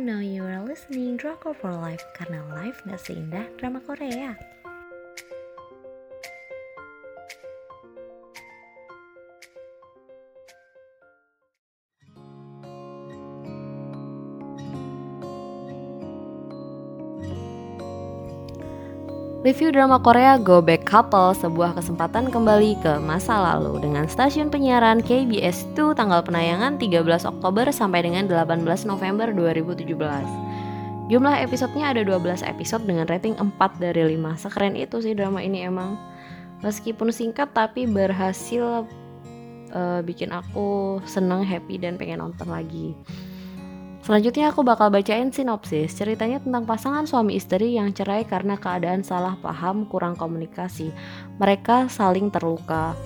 Now you are listening Drakor for Life karena life gak seindah drama Korea. Review drama Korea Go Back Couple sebuah kesempatan kembali ke masa lalu dengan stasiun penyiaran KBS 2 tanggal penayangan 13 Oktober sampai dengan 18 November 2017. Jumlah episodenya ada 12 episode dengan rating 4 dari 5. Sekeren itu sih drama ini emang. Meskipun singkat tapi berhasil uh, bikin aku seneng, happy dan pengen nonton lagi. Selanjutnya aku bakal bacain sinopsis. Ceritanya tentang pasangan suami istri yang cerai karena keadaan salah paham, kurang komunikasi. Mereka saling terluka.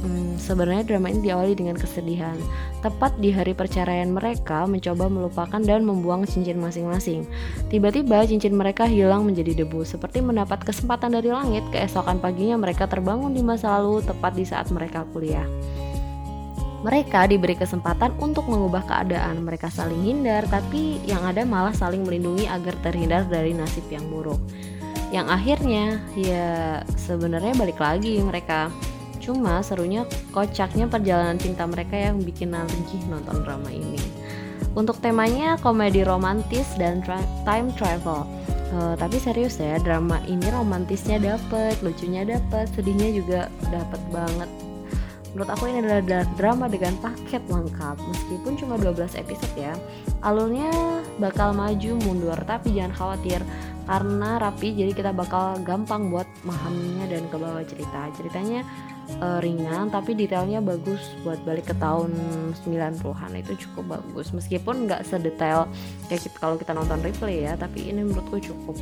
Hmm, sebenarnya drama ini diawali dengan kesedihan. Tepat di hari perceraian mereka mencoba melupakan dan membuang cincin masing-masing. Tiba-tiba cincin mereka hilang menjadi debu. Seperti mendapat kesempatan dari langit, keesokan paginya mereka terbangun di masa lalu tepat di saat mereka kuliah. Mereka diberi kesempatan untuk mengubah keadaan. Mereka saling hindar, tapi yang ada malah saling melindungi agar terhindar dari nasib yang buruk. Yang akhirnya ya sebenarnya balik lagi mereka. Cuma serunya kocaknya perjalanan cinta mereka yang bikin nagih nonton drama ini. Untuk temanya komedi romantis dan time travel. Uh, tapi serius ya, drama ini romantisnya dapet, lucunya dapet, sedihnya juga dapet banget Menurut aku ini adalah drama dengan paket lengkap. Meskipun cuma 12 episode ya. Alurnya bakal maju mundur. Tapi jangan khawatir karena rapi jadi kita bakal gampang buat memahaminya dan ke bawah cerita. Ceritanya uh, ringan tapi detailnya bagus buat balik ke tahun 90-an itu cukup bagus. Meskipun nggak sedetail kayak kita, kalau kita nonton replay ya tapi ini menurutku cukup.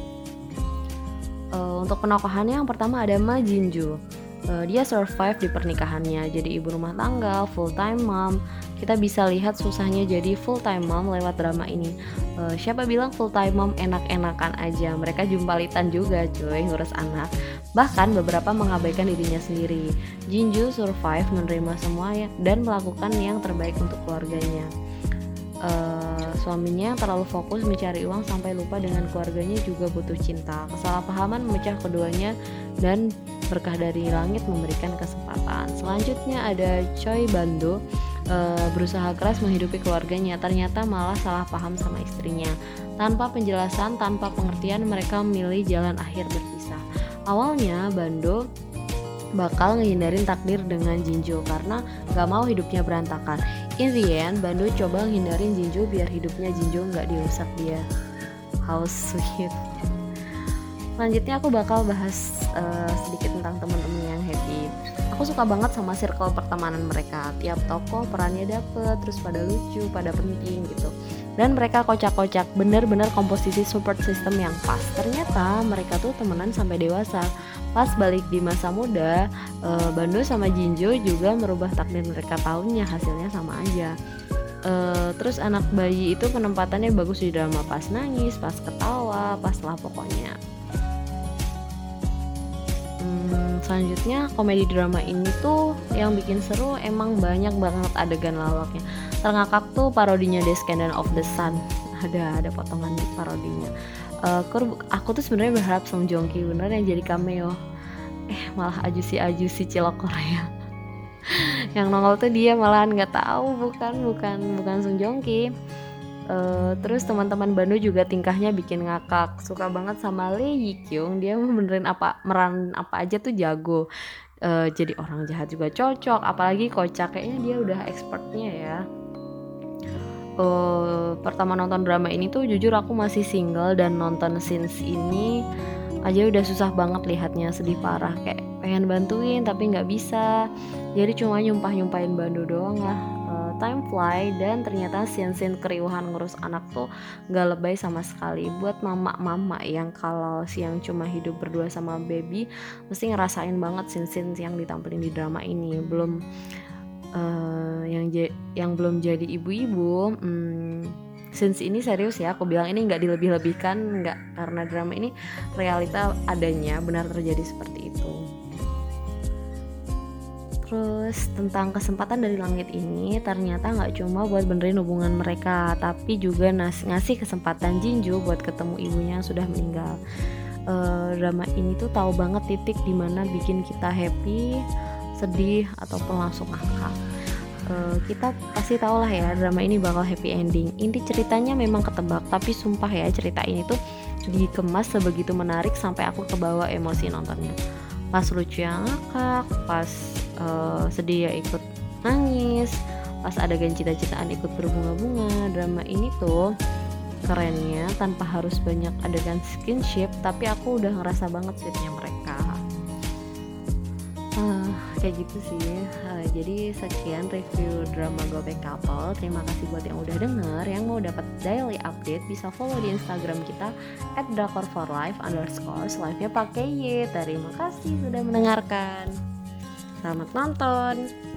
Uh, untuk penokohannya yang pertama ada Ma Jinju uh, dia survive di pernikahannya. Jadi ibu rumah tangga full time mom. Kita bisa lihat susahnya jadi full time mom lewat drama ini. Uh, siapa bilang full time mom enak-enakan aja? Mereka jumpalitan juga cuy ngurus anak. Bahkan beberapa mengabaikan dirinya sendiri. Jinju survive menerima semua ya, dan melakukan yang terbaik untuk keluarganya uh, suaminya terlalu fokus mencari uang sampai lupa dengan keluarganya juga butuh cinta. Kesalahpahaman memecah keduanya dan berkah dari langit memberikan kesempatan. Selanjutnya ada Choi Bando uh, berusaha keras menghidupi keluarganya, ternyata malah salah paham sama istrinya. Tanpa penjelasan, tanpa pengertian, mereka memilih jalan akhir berpisah. Awalnya Bando bakal ngehindarin takdir dengan Jinjo karena gak mau hidupnya berantakan. In the end, Bando coba ngehindarin Jinjo biar hidupnya Jinjo gak dirusak dia. How sweet. Selanjutnya aku bakal bahas uh, sedikit tentang teman-teman yang happy. Aku suka banget sama circle pertemanan mereka. Tiap toko perannya dapet, terus pada lucu, pada penting gitu. Dan mereka kocak-kocak, bener-bener komposisi support system yang pas. Ternyata mereka tuh temenan sampai dewasa. Pas balik di masa muda, uh, Bando sama Jinjo juga merubah takdir mereka tahunnya hasilnya sama aja. Uh, terus anak bayi itu penempatannya bagus di drama pas nangis, pas ketawa, pas lah pokoknya selanjutnya komedi drama ini tuh yang bikin seru emang banyak banget adegan lawaknya terngakak tuh parodinya The Scandal of the Sun. Ada ada potongan di parodinya uh, aku tuh sebenarnya berharap Song Joong Ki bener yang jadi cameo. Eh malah ajusi ajusi cilok Korea. Yang nongol tuh dia malahan nggak tahu bukan bukan bukan Song Joong Ki. Uh, terus teman-teman Bando juga tingkahnya bikin ngakak. Suka banget sama Lee Yi Kyung. Dia benerin apa meran apa aja tuh jago. Uh, jadi orang jahat juga cocok. Apalagi kocak. Kayaknya dia udah expertnya ya uh, pertama nonton drama ini tuh jujur aku masih single dan nonton scenes ini aja udah susah banget lihatnya sedih parah. Kayak pengen bantuin tapi nggak bisa. Jadi cuma nyumpah nyumpahin Bando doang lah. Time fly dan ternyata scene-scene keriuhan ngurus anak tuh gak lebay sama sekali. Buat mama-mama yang kalau siang cuma hidup berdua sama baby mesti ngerasain banget scene-scene yang ditampilin di drama ini. Belum yang belum jadi ibu-ibu hmm, since ini serius ya aku bilang ini nggak dilebih-lebihkan nggak karena drama ini realita adanya benar terjadi seperti itu Terus tentang kesempatan dari langit ini ternyata nggak cuma buat benerin hubungan mereka, tapi juga ngasih kesempatan Jinju buat ketemu ibunya yang sudah meninggal. Uh, drama ini tuh tahu banget titik di mana bikin kita happy, sedih ataupun langsung ngakak. Uh, kita pasti tahu lah ya drama ini bakal happy ending. Inti ceritanya memang ketebak, tapi sumpah ya cerita ini tuh dikemas sebegitu menarik sampai aku kebawa emosi nontonnya. Pas lucu yang ngakak, pas uh, sedih ya ikut nangis pas adegan cita-citaan ikut berbunga-bunga drama ini tuh kerennya tanpa harus banyak adegan skinship tapi aku udah ngerasa banget sweetnya mereka kayak gitu sih. Uh, jadi sekian review drama Gobek Couple. Terima kasih buat yang udah denger. Yang mau dapat daily update bisa follow di instagram kita at drakor for life underscore live nya pakai Y. Terima kasih sudah mendengarkan. Selamat nonton.